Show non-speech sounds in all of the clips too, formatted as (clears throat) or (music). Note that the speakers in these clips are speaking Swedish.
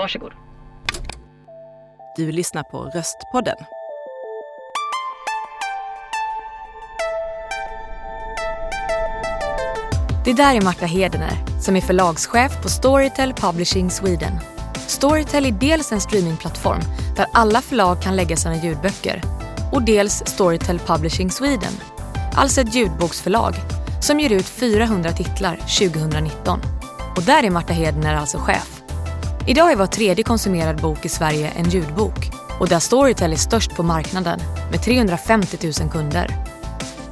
Varsågod. Du lyssnar på Röstpodden. Det där är Marta Hedener som är förlagschef på Storytel Publishing Sweden. Storytel är dels en streamingplattform där alla förlag kan lägga sina ljudböcker och dels Storytel Publishing Sweden, alltså ett ljudboksförlag som ger ut 400 titlar 2019. Och där är Marta Hedener alltså chef. Idag är var tredje konsumerad bok i Sverige en ljudbok och där Storytel är störst på marknaden med 350 000 kunder.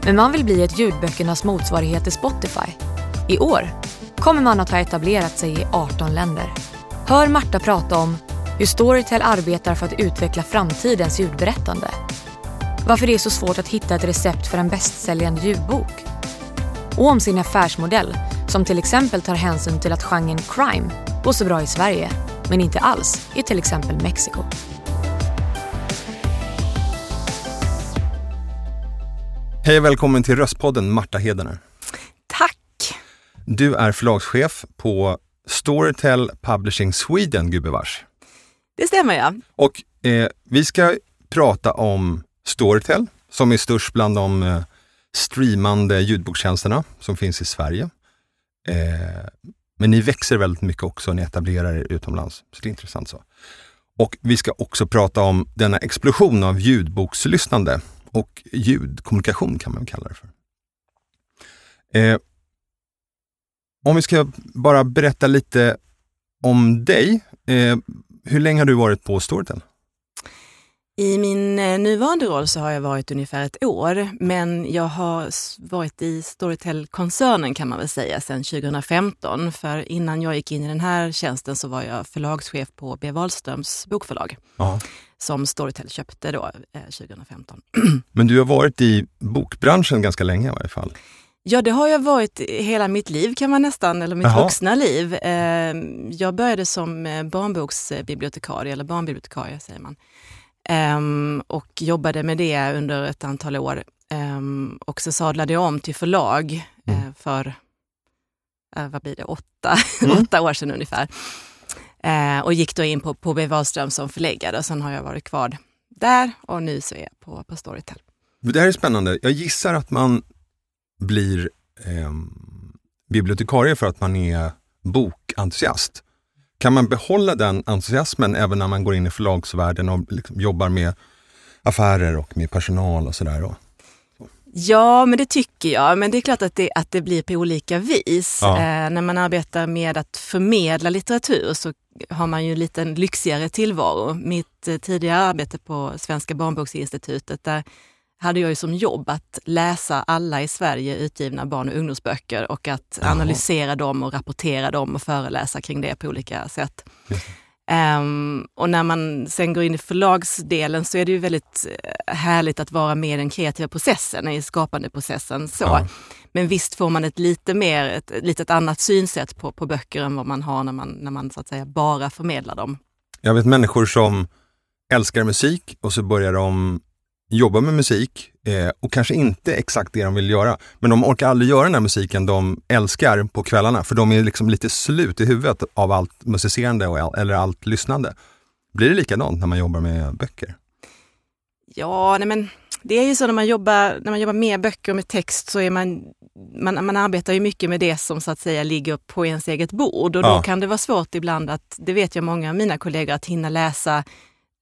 Men man vill bli ett ljudböckernas motsvarighet till Spotify. I år kommer man att ha etablerat sig i 18 länder. Hör Marta prata om hur Storytel arbetar för att utveckla framtidens ljudberättande. Varför det är så svårt att hitta ett recept för en bästsäljande ljudbok. Och om sin affärsmodell som till exempel tar hänsyn till att genren crime går så bra i Sverige men inte alls i till exempel Mexiko. Hej och välkommen till Röstpodden Marta Hedener. Tack! Du är förlagschef på Storytel Publishing Sweden, gubevars. Det stämmer ja. Och eh, vi ska prata om Storytel som är störst bland de eh, streamande ljudbokstjänsterna som finns i Sverige. Eh, men ni växer väldigt mycket också, ni etablerar er utomlands. Så det är intressant så. Och vi ska också prata om denna explosion av ljudbokslyssnande och ljudkommunikation kan man kalla det för. Eh, om vi ska bara berätta lite om dig. Eh, hur länge har du varit på Storytel? I min eh, nuvarande roll så har jag varit ungefär ett år, men jag har varit i Storytel-koncernen kan man väl säga sedan 2015. För innan jag gick in i den här tjänsten så var jag förlagschef på B. Wahlströms bokförlag. Ja. Som Storytel köpte då eh, 2015. (clears throat) Men du har varit i bokbranschen ganska länge i varje fall. Ja, det har jag varit hela mitt liv kan man nästan, eller mitt Jaha. vuxna liv. Eh, Jag började som eh, barnboksbibliotekarie, eller barnbibliotekarie säger man. Ehm, Och jobbade med det under ett antal år. Ehm, Och så sadlade jag om till förlag eh, Mm. för, eh, vad blir det, åtta, Mm. (laughs) åtta år sedan ungefär. Eh, Och gick då in på, på B. Wahlström som förläggare och sen har jag varit kvar där och nu så är jag på, på Storytel. Det här är spännande. Jag gissar att man blir eh, bibliotekarie för att man är bokentusiast. Kan man behålla den entusiasmen även när man går in i förlagsvärlden och liksom jobbar med affärer och med personal och sådär? Ja, men det tycker jag. Men det är klart att det, att det blir på olika vis. Ja. Eh, när man arbetar med att förmedla litteratur så har man ju en lite lyxigare tillvaro. Mitt eh, tidigare arbete på Svenska barnboksinstitutet, där hade jag ju som jobb att läsa alla i Sverige utgivna barn och ungdomsböcker och att Jaha. analysera dem och rapportera dem och föreläsa kring det på olika sätt. Ehm, och när man sen går in i förlagsdelen så är det ju väldigt eh, härligt att vara med i den kreativa processen, i skapandeprocessen. Så. Ja. Men visst får man ett lite mer, ett, ett litet annat synsätt på, på böcker än vad man har när man, när man så att säga bara förmedlar dem. Jag vet människor som älskar musik och så börjar de jobba med musik eh, och kanske inte exakt det de vill göra. Men de orkar aldrig göra den här musiken de älskar på kvällarna för de är liksom lite slut i huvudet av allt musicerande och all, eller allt lyssnande. Blir det likadant när man jobbar med böcker? Ja, nej men det är ju så när man jobbar, när man jobbar med böcker och med text så är man, man, man arbetar ju mycket med det som så att säga ligger på ens eget bord och då Ja. kan det vara svårt ibland att, det vet jag många av mina kollegor, att hinna läsa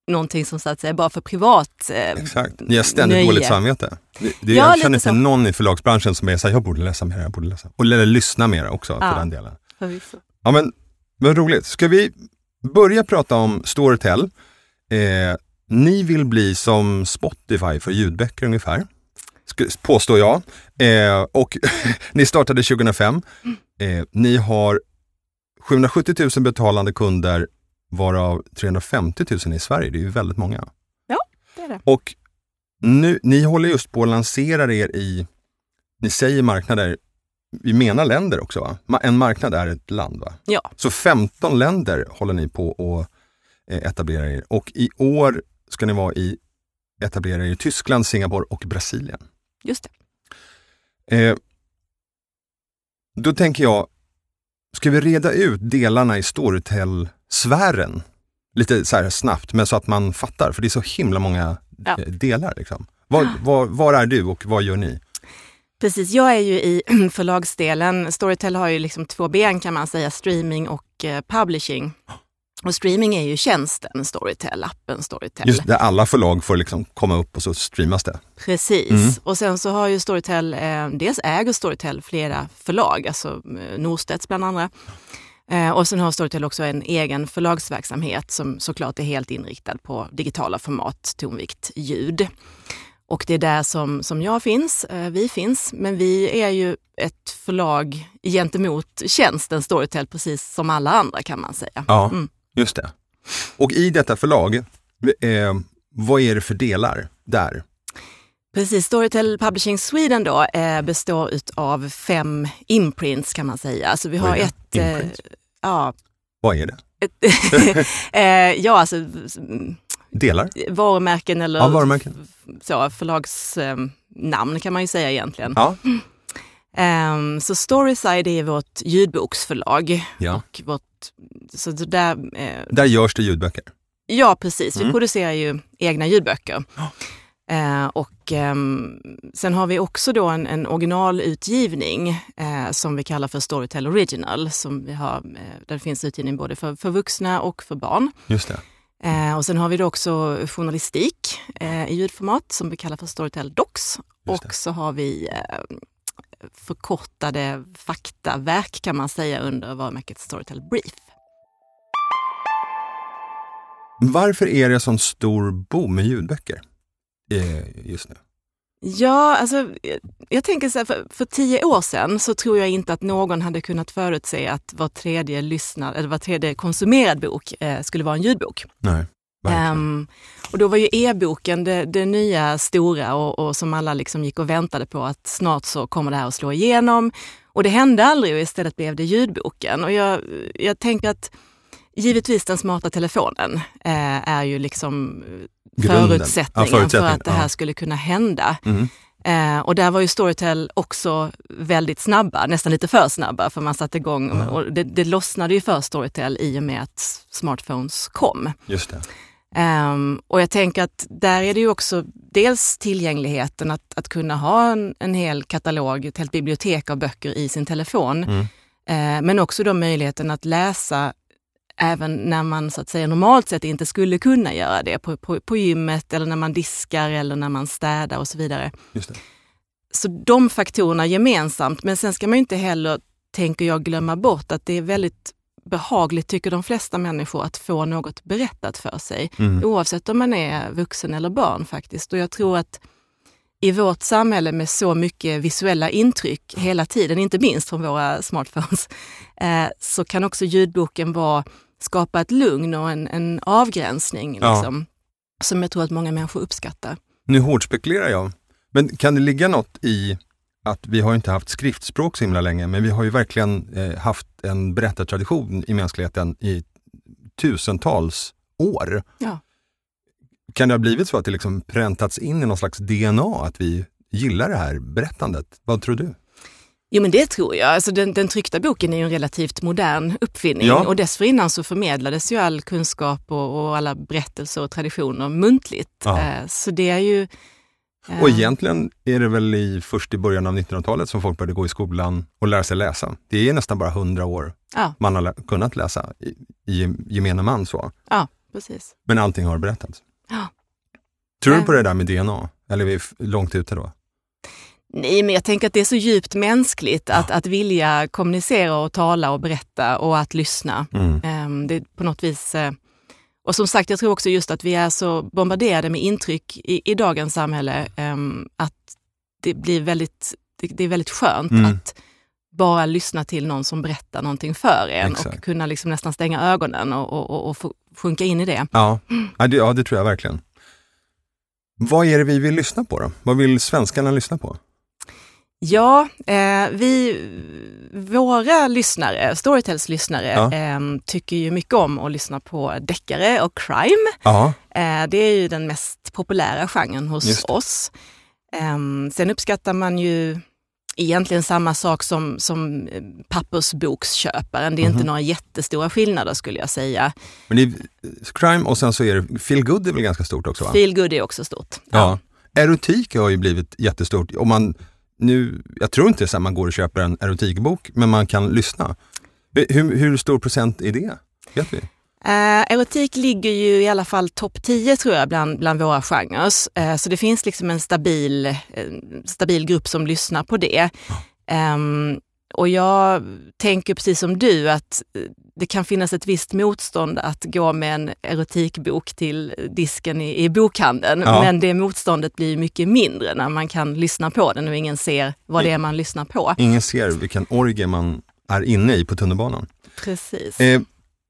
någonting som så att säga bara för privat eh, Exakt. Ni har ständigt nöje. dåligt samvete. Det, det, Ja, jag känner inte så. någon i förlagsbranschen som är så här, jag borde läsa mer, jag borde läsa. Och eller lyssna mer också Ja. för den delen. Förvisso. Ja men vad roligt. Ska vi börja prata om Storytel? Eh, ni vill bli som Spotify för ljudböcker ungefär, påstår jag. Eh, och (laughs) ni startade 2005. Eh, ni har 770 000 betalande kunder varav 350 000 i Sverige. Det är ju väldigt många. Det är det. Och nu, ni håller just på att lansera er i, ni säger marknader, vi menar länder också va? En marknad är ett land va? Ja. Så 15 länder håller ni på att eh, etablera er och i år ska ni vara i, etablera er i Tyskland, Singapore och Brasilien. Just det. Eh, då tänker jag, ska vi reda ut delarna i Storytel-sfären? lite så snabbt, men så att man fattar, för det är så himla många Ja. eh, delar. Liksom. Var, var, var är du och vad gör ni? Precis, jag är ju i (clears throat) förlagsdelen. Storytel har ju liksom två ben kan man säga, streaming och eh, publishing. Och streaming är ju tjänsten Storytel, appen Storytel. Just där alla förlag får liksom komma upp och så streamas det. Precis. Mm. Och sen så har ju Storytel, eh, dels äger Storytel flera förlag, alltså eh, Norstedts bland andra. Eh, och sen har Storytel också en egen förlagsverksamhet som såklart är helt inriktad på digitala format, tonvikt, ljud. Och det är där som, som jag finns, eh, vi finns, men vi är ju ett förlag gentemot tjänsten Storytel precis som alla andra kan man säga. Ja, Mm. just det. Och i detta förlag, eh, vad är det för delar där? Precis, Storytel Publishing Sweden då eh, består av fem imprints kan man säga. Alltså vi har ett... Eh, ja, Vad är det? (laughs) eh, ja, alltså mm, Delar? varumärken eller Ja, varumärken. så, förlagsnamn namn kan man ju säga egentligen. Ja. Ehm, så Storyside är vårt ljudboksförlag. ja. Och vårt, så där, eh, Där görs det ljudböcker. Ja, precis. Vi Mm. producerar ju egna ljudböcker. Ja. Eh, och ehm, sen har vi också då en, en originalutgivning eh, som vi kallar för Storytel Original. Som vi har, eh, där finns utgivning både för, för vuxna och för barn. Just det. Eh, och sen har vi då också journalistik eh, i ljudformat som vi kallar för Storytel Docs. Det. Och så har vi eh, förkortade faktaverk kan man säga under varumärket Storytel Brief. Varför är det sån stor boom med ljudböcker eh, just nu? Ja, alltså jag- tänker så här, för, för tio år sedan så tror jag inte att någon hade kunnat förutse att var tredje lyssnad, eller var tredje konsumerad bok eh, skulle vara en ljudbok. Nej. Ehm, och då var ju e-boken det, det nya stora och, och som alla liksom gick och väntade på att snart så kommer det här att slå igenom. Och det hände aldrig och istället blev det ljudboken. Och jag, jag tänker att givetvis den smarta telefonen eh, är ju liksom eh, Grunden. förutsättningen, Ja, förutsättningen, för att det här ja. skulle kunna hända. Mm. Eh, och där var ju Storytel också väldigt snabba, nästan lite för snabba för man satte igång Ja. och det, det lossnade ju för Storytel i och med att smartphones kom. Just. Ehm, och jag tänker att där är det ju också dels tillgängligheten att, att kunna ha en, en hel katalog, ett helt bibliotek av böcker i sin telefon. Mm. Eh, men också då möjligheten att läsa även när man så att säga normalt sett inte skulle kunna göra det på, på, på gymmet eller när man diskar eller när man städar och så vidare. Just det. Så de faktorerna gemensamt, men sen ska man inte heller, tänker jag, glömma bort att det är väldigt behagligt, tycker de flesta människor, att få något berättat för sig. Mm. Oavsett om man är vuxen eller barn faktiskt. Och jag tror att i vårt samhälle med så mycket visuella intryck hela tiden, inte minst från våra smartphones, eh, så kan också ljudboken vara, skapa ett lugn och en, en avgränsning Ja. liksom, som jag tror att många människor uppskattar. Nu hårdspekulerar jag, men kan det ligga något i att vi har inte haft skriftspråk så himla länge, men vi har ju verkligen eh, haft en berättartradition i mänskligheten i tusentals år. Ja. Kan det ha blivit så att det liksom präntats in i någon slags DNA att vi gillar det här berättandet? Vad tror du? Jo men det tror jag. Alltså den, den tryckta boken är ju en relativt modern uppfinning Ja. och dessförinnan så förmedlades ju all kunskap och, och alla berättelser och traditioner muntligt. Eh, så det är ju... eh, Och egentligen är det väl i, först i början av 1900-talet som folk började gå i skolan och lära sig läsa. Det är nästan bara hundra år Ja, man har lä- kunnat läsa i, i gemene man. så. ja, precis. Men allting har berättats. Ja. Tror du Ja. på det där med DNA? Eller är vi långt ute då? Nej, men jag tänker att det är så djupt mänskligt att, att vilja kommunicera och tala och berätta och att lyssna. Mm. Ehm, Det är på något vis... eh, Och som sagt, jag tror också just att vi är så bombarderade med intryck i, i dagens samhälle ehm, att det blir väldigt, det, är väldigt skönt Mm. att bara lyssna till någon som berättar någonting för en Exakt. och kunna liksom nästan stänga ögonen och, och, och, och sjunka in i det. Ja. Ja, det, ja, det tror jag verkligen. Vad är det vi vill lyssna på då? Vad vill svenskarna lyssna på? Ja, eh, vi, våra lyssnare, Storytels lyssnare, Ja. eh, tycker ju mycket om att lyssna på deckare och crime. Ja, Eh, det är ju den mest populära genren hos oss. Eh, sen uppskattar man ju egentligen samma sak som, som eh, pappersboksköparen. Det är inte några jättestora skillnader skulle jag säga. Men det är crime och sen så är det feel good är väl ganska stort också? Va? Feel good är också stort. Ja. Erotik har ju blivit jättestort. Om man, nu, jag tror inte så att man går och köper en erotikbok, men man kan lyssna. Hur, hur stor procent är det? Vet vi? Eh, erotik ligger ju i alla fall topp 10 tror jag bland, bland våra genrer. Eh, så det finns liksom en stabil, eh, stabil grupp som lyssnar på det. Um, och jag tänker precis som du att eh, det kan finnas ett visst motstånd att gå med en erotikbok till disken i, i bokhandeln. Ja. Men det motståndet blir mycket mindre när man kan lyssna på den och ingen ser vad det är man lyssnar på. Ingen ser vilken orgie man är inne i på tunnelbanan. Precis. Eh,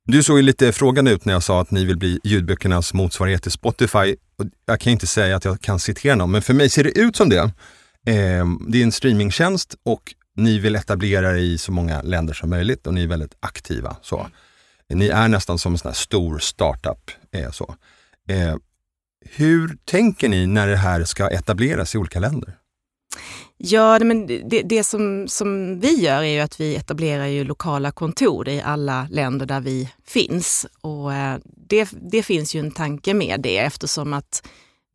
du såg ju lite frågande ut när jag sa att ni vill bli ljudböckernas motsvarighet till Spotify. Jag kan inte säga att jag kan citera någon, men för mig ser det ut som det. Eh, det är en streamingtjänst och ni vill etablera er i så många länder som möjligt och ni är väldigt aktiva. Så. Ni är nästan som en sån stor startup. Eh, så. Eh, hur tänker ni när det här ska etableras i olika länder? Ja, men det, det som, som vi gör är ju att vi etablerar ju lokala kontor i alla länder där vi finns. Och eh, det, det finns ju en tanke med det eftersom att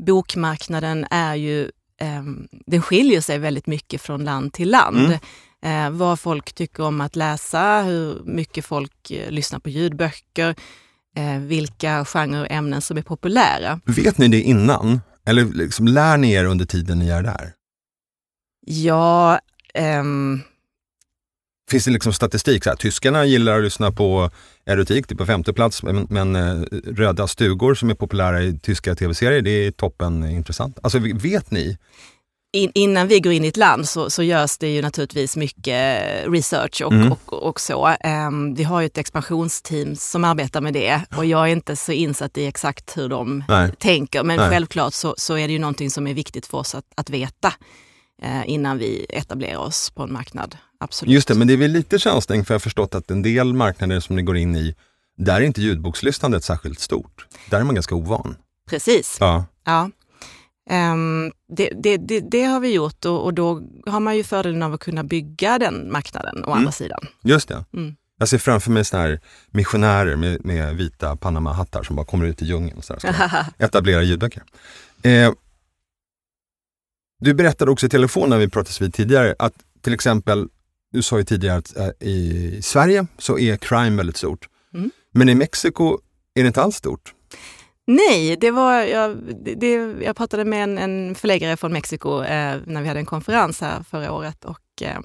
bokmarknaden är ju, eh, den skiljer sig väldigt mycket från land till land. Mm. Eh, vad folk tycker om att läsa, hur mycket folk eh, lyssnar på ljudböcker, eh, vilka genrer och ämnen som är populära. Vet ni det innan? Eller liksom lär ni er under tiden ni är där? Ja, um... Finns det liksom statistik? Så här, tyskarna gillar att lyssna på erotik, det är på femte plats, men, men eh, Röda stugor som är populära i tyska tv-serier, det är toppen intressant. Alltså vet ni? In, innan vi går in i ett land så, så görs det ju naturligtvis mycket research och, mm. och, och, så. Um, vi har ju ett expansionsteam som arbetar med det och jag är inte så insatt i exakt hur de Nej. tänker. Men Nej. självklart så, så, är det ju någonting som är viktigt för oss att, att veta eh, innan vi etablerar oss på en marknad. Absolut. Just det, men det är väl lite chansning för jag har förstått att en del marknader som ni går in i, där är inte ljudbokslyssnandet särskilt stort. Där är man ganska ovan. Precis. Ja. ja. Um, det, det, det, det, har vi gjort och, och, då har man ju fördelen av att kunna bygga den marknaden å mm. andra sidan. Just det. Mm. Jag ser framför mig såna här missionärer med, med vita Panama-hattar som bara kommer ut i djungeln och så här, ska (laughs) etablera ljudböcker. Eh, du berättade också i telefon när vi pratades vid tidigare att till exempel, du sa ju tidigare att äh, i Sverige så är crime väldigt stort. Mm. Men i Mexiko är det inte alls stort. Nej, det var, jag, det, jag pratade med en, en förläggare från Mexiko eh, när vi hade en konferens här förra året och eh,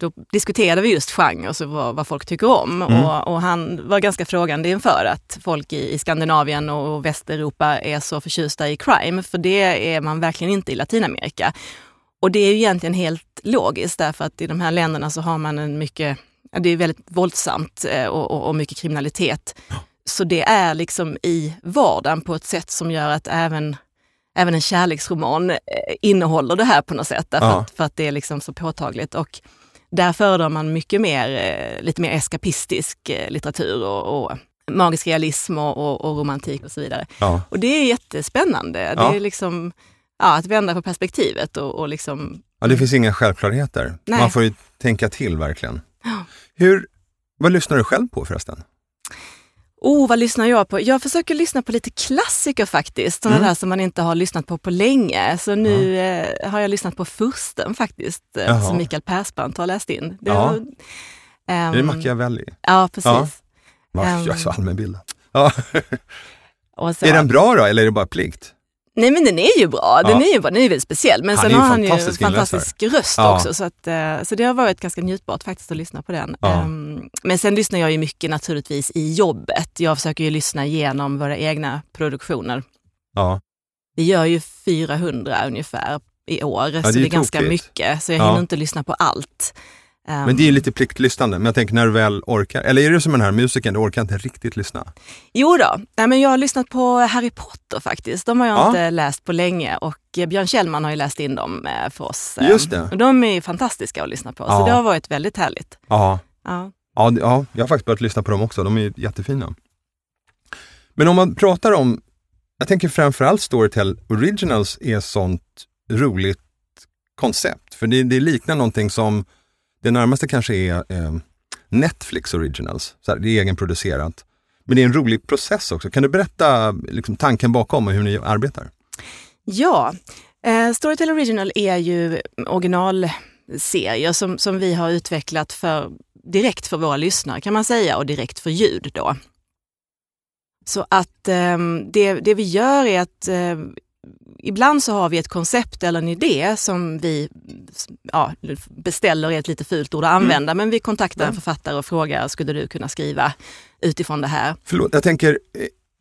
då diskuterade vi just genre och vad, vad folk tycker om. Mm. Och, och, han var ganska frågande inför att folk i, i Skandinavien och Västeuropa är så förtjusta i crime, för det är man verkligen inte i Latinamerika. Och det är ju egentligen helt logiskt därför att i de här länderna så har man en mycket, det är väldigt våldsamt eh, och, och, och mycket kriminalitet. Så det är liksom i vardagen på ett sätt som gör att även även en kärleksroman eh, innehåller det här på något sätt, därför ja. att, för att det är liksom så påtagligt. Och där föredrar man mycket mer, eh, lite mer eskapistisk litteratur och, och magisk realism och, och, och, romantik och så vidare. Ja. Och det är jättespännande. Ja. Det är liksom ja, att vända på perspektivet och, och liksom... Ja, det finns inga självklarheter. Nej. Man får ju tänka till verkligen. Hur, vad lyssnar du själv på förresten? Oh, vad lyssnar jag på? Jag försöker lyssna på lite klassiker faktiskt, sådana mm. där som man inte har lyssnat på på länge. Så nu mm. eh, har jag lyssnat på Fursten faktiskt, eh, Jaha. som Mikael Persbrandt har läst in. Det, ja. um, är det Machiavelli? Ja, precis. Ja. jag är så allmänbildad. Ja. är den bra då, eller är det bara plikt? Nej men den är ju bra, den ja. är ju bra, den är väldigt speciell. Men han sen har han ju en fantastisk röst ja. också så, att, eh, så det har varit ganska njutbart faktiskt att lyssna på den. Ja. Um, men sen lyssnar jag ju mycket naturligtvis i jobbet. Jag försöker ju lyssna igenom våra egna produktioner. Ja. Vi gör ju 400 ungefär i år, så det är, det är ganska mycket. Så jag hinner inte lyssna på allt. Men det är lite pliktlyssnande, men jag tänker när du väl orkar. Eller är det som den här musiken, du orkar inte riktigt lyssna? Jo då, Nej, men jag har lyssnat på Harry Potter faktiskt. De har jag ja. inte läst på länge och Björn Kjellman har ju läst in dem eh, för oss. Just det. Och de är fantastiska att lyssna på, ja. så det har varit väldigt härligt. Ja. Ja. Ja, ja, jag har faktiskt börjat lyssna på dem också, de är jättefina. Men om man pratar om, jag tänker framförallt Storytel Originals är sånt roligt koncept. För det, det liknar någonting som, det närmaste kanske är eh, Netflix originals. Så här, det är egenproducerat. Men det är en rolig process också. Kan du berätta liksom, tanken bakom och hur ni arbetar? Ja, eh, Storytel Original är ju originalserier som, som vi har utvecklat för, direkt för våra lyssnare kan man säga och direkt för ljud då. Så att eh, det, det vi gör är att eh, ibland så har vi ett koncept eller en idé som vi ja, beställer är ett lite fult ord att mm. använda, mm. men vi kontaktar en författare och frågar, skulle du kunna skriva utifrån det här? Förlåt, jag tänker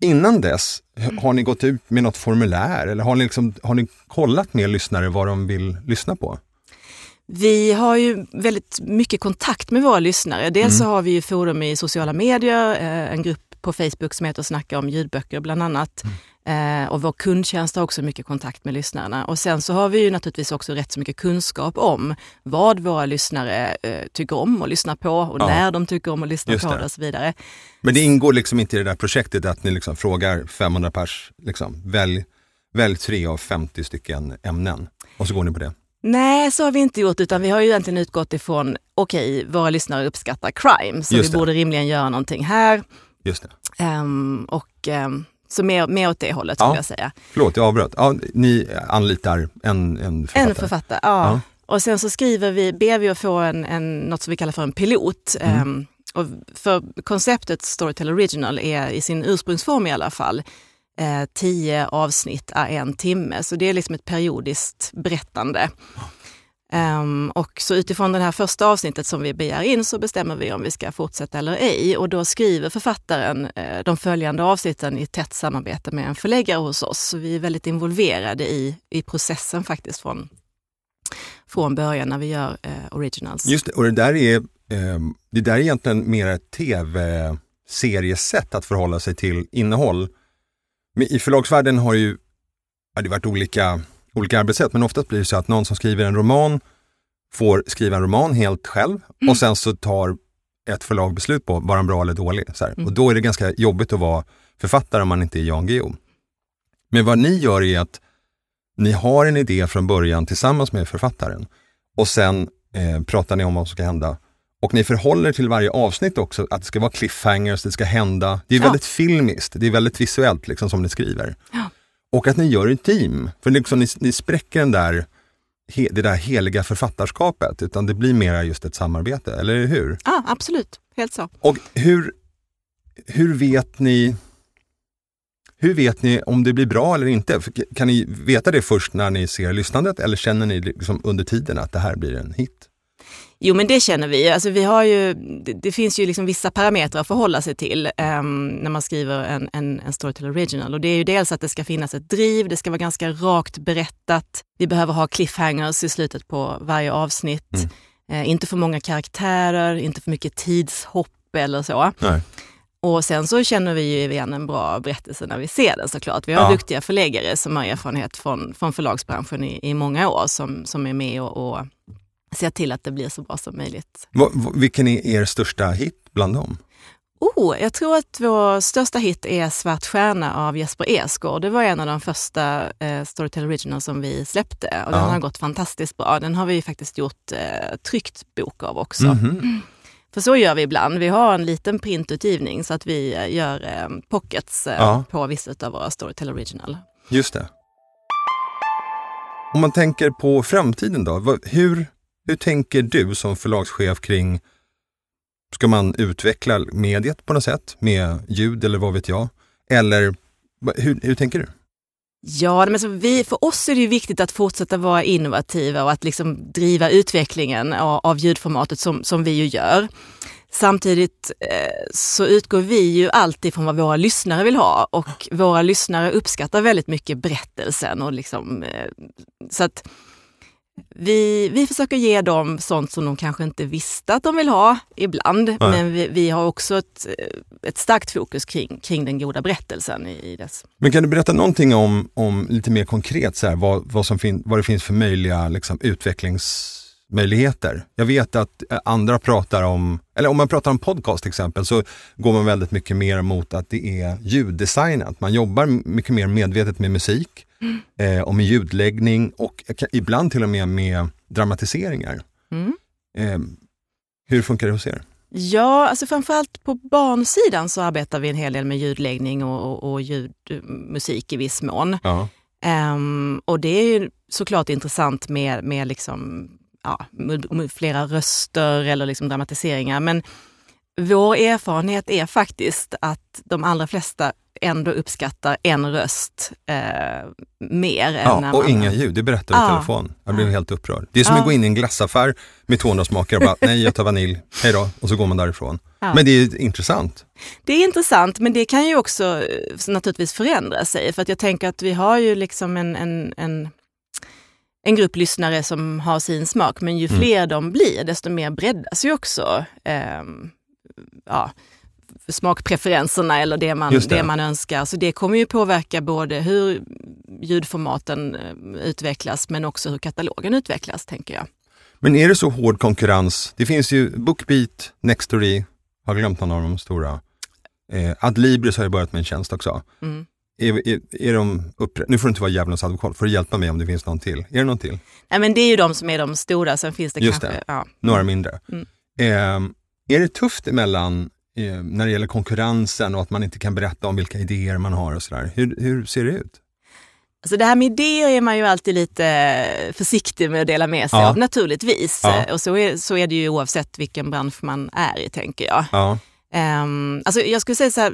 innan dess, har ni gått ut med något formulär eller har ni, liksom, har ni kollat med lyssnare vad de vill lyssna på? Vi har ju väldigt mycket kontakt med våra lyssnare. Dels mm. så har vi ju forum i sociala medier, eh, en grupp på Facebook som heter Snacka om ljudböcker bland annat. Eh, och vår kundtjänst har också mycket kontakt med lyssnarna. Och sen så har vi ju naturligtvis också rätt så mycket kunskap om vad våra lyssnare eh, tycker om att lyssna på och ja. när de tycker om att lyssna Just på det. och så vidare. Men det ingår liksom inte i det där projektet att ni liksom frågar 500 pers, liksom, välj, välj tre av 50 stycken ämnen och så går ni på det? Nej, så har vi inte gjort utan vi har ju egentligen utgått ifrån, okej, okay, våra lyssnare uppskattar crime så Just vi det. borde rimligen göra någonting här. Just det. Um, och um, så mer, mer åt det hållet ja. skulle jag säga. Förlåt, jag avbröt. Ja, ni anlitar en, en författare? En författare, ja. ja. Och sen så skriver vi, ber vi att få en, en, något som vi kallar för en pilot. Mm. Um, och för konceptet Storytel Original är i sin ursprungsform i alla fall eh, tio avsnitt är en timme. Så det är liksom ett periodiskt berättande. Um, och så utifrån det här första avsnittet som vi begär in så bestämmer vi om vi ska fortsätta eller ej. Och då skriver författaren uh, de följande avsnitten i tätt samarbete med en förläggare hos oss. Så vi är väldigt involverade i, i processen faktiskt från, från början när vi gör uh, originals. Just det, och det där är, um, det där är egentligen mer ett tv-seriesätt att förhålla sig till innehåll. Men I förlagsvärlden har ju ja, det varit olika olika arbetssätt, men oftast blir det så att någon som skriver en roman får skriva en roman helt själv mm. och sen så tar ett förlag beslut på var den bra eller dålig. Så mm. Och då är det ganska jobbigt att vara författare om man inte är Jan Guillou. Men vad ni gör är att ni har en idé från början tillsammans med författaren och sen eh, pratar ni om vad som ska hända. Och ni förhåller till varje avsnitt också att det ska vara cliffhangers, det ska hända. Det är väldigt ja. filmiskt, det är väldigt visuellt liksom som ni skriver. Ja. Och att ni gör ett team. För liksom ni, ni spräcker den där, he, det där heliga författarskapet, utan det blir mera just ett samarbete, eller hur? Ja, absolut. Helt så. Och hur, hur vet ni hur vet ni om det blir bra eller inte? Kan ni veta det först när ni ser lyssnandet eller känner ni liksom under tiden att det här blir en hit? Jo men det känner vi. Alltså, vi har ju, det, det finns ju liksom vissa parametrar att förhålla sig till um, när man skriver en, en, en Storytel Original. Och det är ju dels att det ska finnas ett driv, det ska vara ganska rakt berättat. Vi behöver ha cliffhangers i slutet på varje avsnitt. Mm. Uh, inte för många karaktärer, inte för mycket tidshopp eller så. Nej. Och sen så känner vi ju igen en bra berättelse när vi ser den såklart. Vi har ja. duktiga förläggare som har erfarenhet från, från förlagsbranschen i, i många år som, som är med och, och se till att det blir så bra som möjligt. V vilken är er största hit bland dem? Oh, jag tror att vår största hit är Svart stjärna av Jesper Esgård. Det var en av de första eh, Storytel Original som vi släppte och ja. den har gått fantastiskt bra. Den har vi faktiskt gjort eh, tryckt bok av också. Mm -hmm. För så gör vi ibland. Vi har en liten printutgivning så att vi eh, gör eh, pockets eh, ja. på vissa av våra Storytel Original. Just det. Om man tänker på framtiden då, hur, hur tänker du som förlagschef kring, ska man utveckla mediet på något sätt med ljud eller vad vet jag? Eller hur, hur tänker du? Ja, men så vi, för oss är det viktigt att fortsätta vara innovativa och att liksom driva utvecklingen av, av ljudformatet som, som vi ju gör. Samtidigt eh, så utgår vi ju alltid från vad våra lyssnare vill ha och våra lyssnare uppskattar väldigt mycket berättelsen. Och liksom, eh, så att vi, vi försöker ge dem sånt som de kanske inte visste att de vill ha ibland. Nej. Men vi, vi, har också ett, ett starkt fokus kring, kring den goda berättelsen i, i dess. Men kan du berätta någonting om, om lite mer konkret så här, vad, vad, som fin, vad det finns för möjliga liksom, utvecklingsmöjligheter? Jag vet att eh, andra pratar om, eller om man pratar om podcast till exempel, så går man väldigt mycket mer mot att det är ljuddesignat. Man jobbar mycket mer medvetet med musik eh, och med ljudläggning och ibland till och med med dramatiseringar. Mm. Eh, hur funkar det hos er? Ja, alltså framförallt på barnsidan så arbetar vi en hel del med ljudläggning och, och, och ljudmusik i viss mån. Ja. Ehm, och det är ju såklart intressant med, med liksom, ja, flera röster eller liksom dramatiseringar. Men vår erfarenhet är faktiskt att de allra flesta ändå uppskattar en röst eh, mer. än Ja, och man, inga ljud, det berättar du i Ja. telefon. Jag blev helt upprörd. Det är som Ja. att gå in i en glassaffär med 200 smaker och bara, nej jag tar vanilj, hej då, och så går man därifrån. Ja. Men det är intressant. Det är intressant, men det kan ju också eh, naturligtvis förändra sig. För att jag tänker att vi har ju liksom en, en, en, en grupp lyssnare som har sin smak, men ju Mm. fler de blir, desto mer breddas ju också ehm, ja, smakpreferenserna eller det man, det. det. man önskar. Så det kommer ju påverka både hur ljudformaten eh, utvecklas, men också hur katalogen utvecklas, tänker jag. Men är det så hård konkurrens? Det finns ju Bookbeat, Nextory, har glömt någon av de stora. Eh, Adlibris har ju börjat med en tjänst också. Mm. Är, är, är de uppre- nu får du inte vara djävulens advokat, får du hjälpa mig om det finns någon till. Är det någon till? Nej, men det är ju de som är de stora, sen finns det Just kanske... det. Ja. Några mindre. Mm. Eh, är det tufft emellan eh, när det gäller konkurrensen och att man inte kan berätta om vilka idéer man har och sådär? Hur, hur ser det ut? Alltså det här med idéer är man ju alltid lite försiktig med att dela med sig Ja. av naturligtvis. Ja. Och så är, så är det ju oavsett vilken bransch man är i tänker jag. Ja, Um, alltså jag skulle säga så här,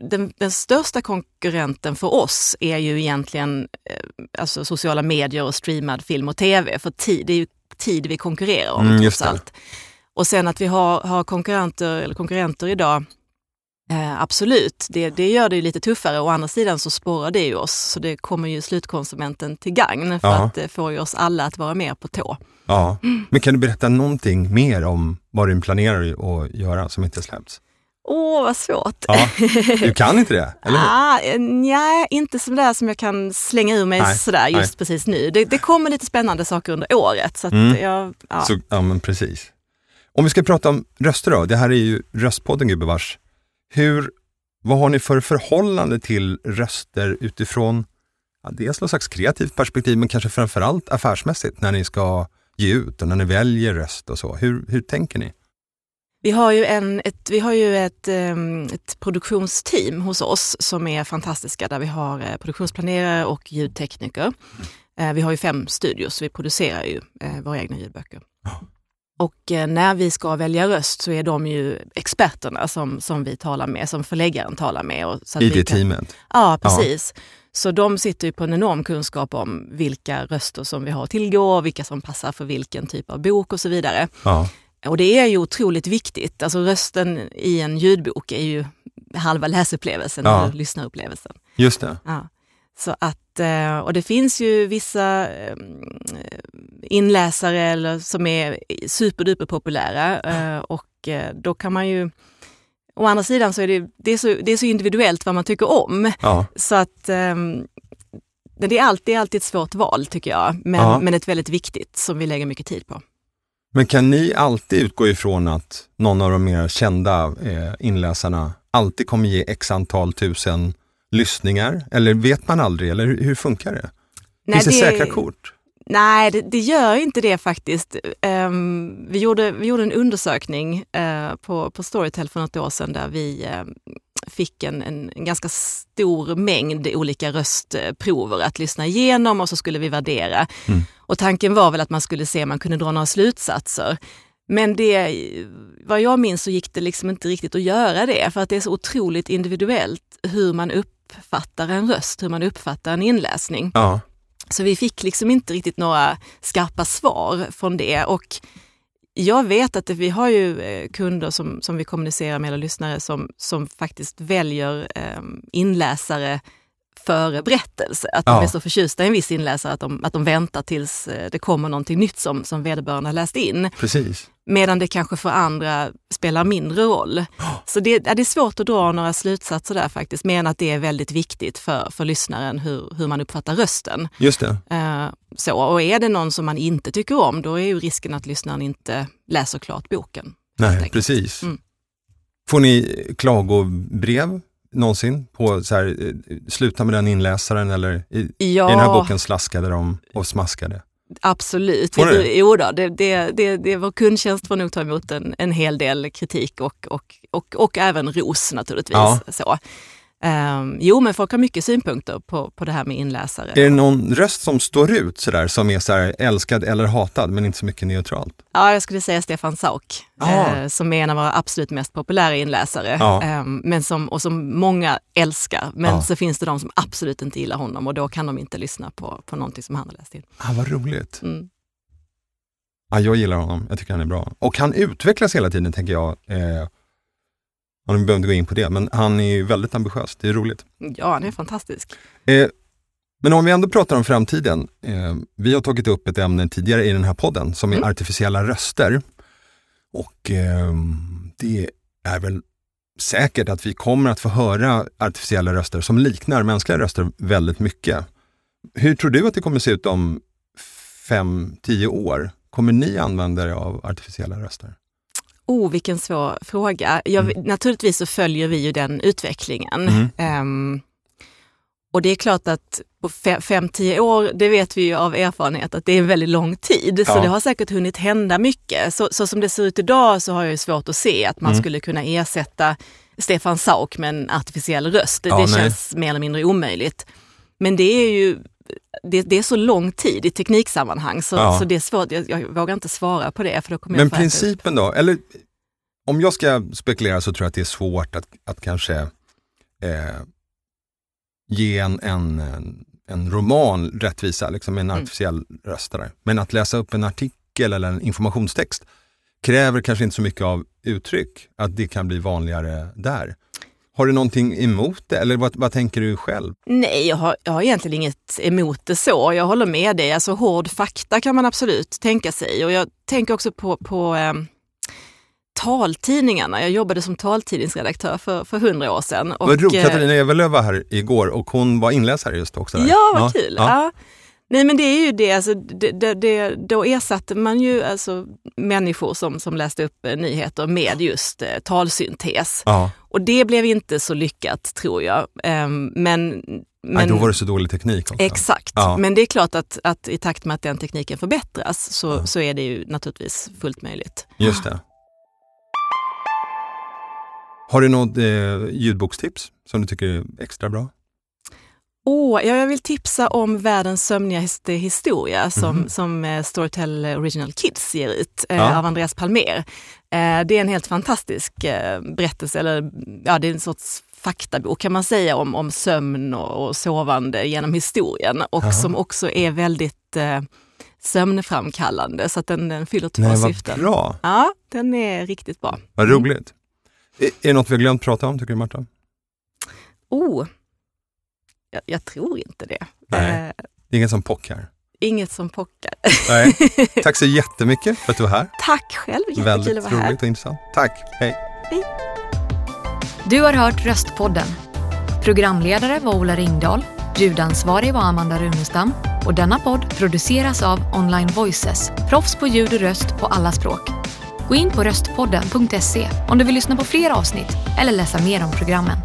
den, den största konkurrenten för oss är ju egentligen eh, alltså sociala medier och streamad film och tv. För tid, det är ju tid vi konkurrerar om Mm, trots det. Och sen att vi har, har konkurrenter, eller konkurrenter idag, eh, absolut, det, det gör det ju lite tuffare. Å andra sidan så spårar det ju oss, så det kommer ju slutkonsumenten till gagn för Ja. att det får ju oss alla att vara mer på tå. ja. Men kan du berätta någonting mer om vad du planerar att göra som inte släppts? Åh, vad svårt! Ja, du kan inte det, eller hur? Ah, nej, inte sådär som jag kan slänga ur mig Nej, sådär just nej. precis nu. Det, det kommer lite spännande saker under året. Så Mm. jag, ja. Så, ja, men precis. Om vi ska prata om röster då, det här är ju Röstpodden gubevars. Hur, vad har ni för förhållande till röster utifrån ja, dels något slags kreativt perspektiv men kanske framförallt affärsmässigt när ni ska ge ut och när ni väljer röst och så. Hur, hur tänker ni? Vi har ju, en, ett, vi har ju ett, ehm, ett produktionsteam hos oss som är fantastiska där vi har eh, produktionsplanerare och ljudtekniker. Eh, Vi har ju fem studios så vi producerar ju eh, våra egna ljudböcker. Ja. Och eh, när vi ska välja röst så är de ju experterna som, som vi talar med, som förläggaren talar med. Och så I det kan- teamet? Ja, precis. Så de sitter ju på en enorm kunskap om vilka röster som vi har att tillgå, vilka som passar för vilken typ av bok och så vidare. Ja. Och det är ju otroligt viktigt. Alltså rösten i en ljudbok är ju halva läsupplevelsen, Ja. eller lyssnarupplevelsen. Just det. Ja. Så att, och det finns ju vissa eh, inläsare eller, som är superduper populära eh, och eh, då kan man ju Å andra sidan så är det, det, är så, det är så individuellt vad man tycker om. Ja. Så att ehm, det, är alltid, det är alltid ett svårt val tycker jag, men, Ja. men ett väldigt viktigt som vi lägger mycket tid på. Men kan ni alltid utgå ifrån att någon av de mer kända eh, inläsarna alltid kommer ge x antal tusen lyssningar? Eller vet man aldrig? Eller hur, hur funkar det? Finns det, säkra kort? Nej, det, det gör inte det faktiskt. Ehm, vi, gjorde, vi gjorde en undersökning eh, på, på Storytel för något år sedan där vi eh, fick en, en, en ganska stor mängd olika röstprover att lyssna igenom och så skulle vi värdera. Mm. Och tanken var väl att man skulle se om man kunde dra några slutsatser. Men det, vad jag minns så gick det liksom inte riktigt att göra det för att det är så otroligt individuellt hur man uppfattar en röst, hur man uppfattar en inläsning. Ja. Så vi fick liksom inte riktigt några skarpa svar från det. Och jag vet att det, vi har ju eh, kunder som, som vi kommunicerar med, eller lyssnare, som, som faktiskt väljer eh, inläsare före berättelse. Att de Ja. är så förtjusta i en viss inläsare att de, att de väntar tills eh, det kommer någonting nytt som, som vederbörande har läst in. Precis. Medan det kanske för andra spelar mindre roll. Så det, ja, det är svårt att dra några slutsatser där faktiskt, men att det är väldigt viktigt för, för lyssnaren hur, hur man uppfattar rösten. Just det. Eh, så, och är det någon som man inte tycker om, då är ju risken att lyssnaren inte läser klart boken. Nej, precis. Mm. Får ni klagobrev någonsin på så här, eh, sluta med den inläsaren eller i, Ja. i den här boken slaskade de och smaskade? Absolut. Det? jo då, det, det, det, det, vår kundtjänst får nog ta emot en, en hel del kritik och, och, och, och även ros naturligtvis. Ja. Så. Ehm, jo, men folk har mycket synpunkter på, på det här med inläsare. Är det någon röst som står ut sådär som är så här, älskad eller hatad men inte så mycket neutralt? Ja, jag skulle säga Stefan Sauk, eh, som är en av våra absolut mest populära inläsare. Ja. Eh, men som, och som många älskar. Men Ja. så finns det de som absolut inte gillar honom och då kan de inte lyssna på, på någonting som han har läst in. Ah, vad roligt. Mm. Ja, jag gillar honom, jag tycker han är bra. Och han utvecklas hela tiden tänker jag. Eh, ja, vi behöver inte gå in på det, men han är väldigt ambitiös, det är roligt. Ja, han är fantastisk. Eh, men om vi ändå pratar om framtiden. Eh, vi har tagit upp ett ämne tidigare i den här podden som är Mm. artificiella röster. Och eh, det är väl säkert att vi kommer att få höra artificiella röster som liknar mänskliga röster väldigt mycket. Hur tror du att det kommer se ut om fem, tio år? Kommer ni använda er av artificiella röster? Oh, vilken svår fråga. Jag, Mm. Naturligtvis så följer vi ju den utvecklingen. Mm. Ehm, och det är klart att på fe- fem, tio år, det vet vi ju av erfarenhet att det är en väldigt lång tid. Så Ja. det har säkert hunnit hända mycket. Så, så som det ser ut idag så har jag svårt att se att man Mm. skulle kunna ersätta Stefan Sauk med en artificiell röst. Det, Ja, det nej. känns mer eller mindre omöjligt. Men det är ju det, det är så lång tid i tekniksammanhang så, Ja. så det är svårt. Jag, jag vågar inte svara på det. För då kommer Men jag principen då? Eller om jag ska spekulera så tror jag att det är svårt att, att kanske eh, ge en, en, en, roman rättvisa, liksom en Mm. artificiell röstare. Men att läsa upp en artikel eller en informationstext kräver kanske inte så mycket av uttryck, att det kan bli vanligare där. Har du någonting emot det eller vad, vad tänker du själv? Nej, jag har, jag har egentligen inget emot det så. Jag håller med dig. Alltså hård fakta kan man absolut tänka sig. Och jag tänker också på, på eh, taltidningarna. Jag jobbade som taltidningsredaktör för, för hundra år sedan. Och, Vad roligt, eh, Katarina Evelöv var här igår och hon var inläsare just också. Där. Ja, vad kul. Ja. Ja. Nej men det är ju det, alltså, det, det, det, då ersatte man ju alltså, människor som, som läste upp eh, nyheter med just eh, talsyntes. Ja. Och det blev inte så lyckat tror jag. Ehm, men, Nej, men, då var det så dålig teknik också. Exakt, Ja. men det är klart att, att i takt med att den tekniken förbättras så, Ja. så är det ju naturligtvis fullt möjligt. Just det. Har du något eh, ljudbokstips som du tycker är extra bra? Åh, ja, jag vill tipsa om Världens sömnigaste historia som, Mhm. som eh, Storytel Original Kids ger ut eh, Ja. av Andreas Palmer. Eh, det är en helt fantastisk eh, berättelse, eller ja, det är en sorts faktabok kan man säga om, om sömn och, och sovande genom historien och Jaha. som också är väldigt sömnframkallande så att den, den fyller två Nej, vad syften. bra. Ja, den är riktigt bra. Vad Mm. roligt. Är, är det något vi har glömt prata om, tycker du Marta? Oh, jag, jag tror inte det. Nej. Eh, Det är ingen som pock här. inget som pockar. Nej. (laughs) Tack så jättemycket för att du var här. Tack själv, jättekul Väldigt att vara här. roligt och intressant. Tack, hej. Du har hört Röstpodden. Programledare var Ola Ringdahl, ljudansvarig var Amanda Runestam och denna podd produceras av Online Voices, proffs på ljud och röst på alla språk. Gå in på röstpodden.se om du vill lyssna på fler avsnitt eller läsa mer om programmen.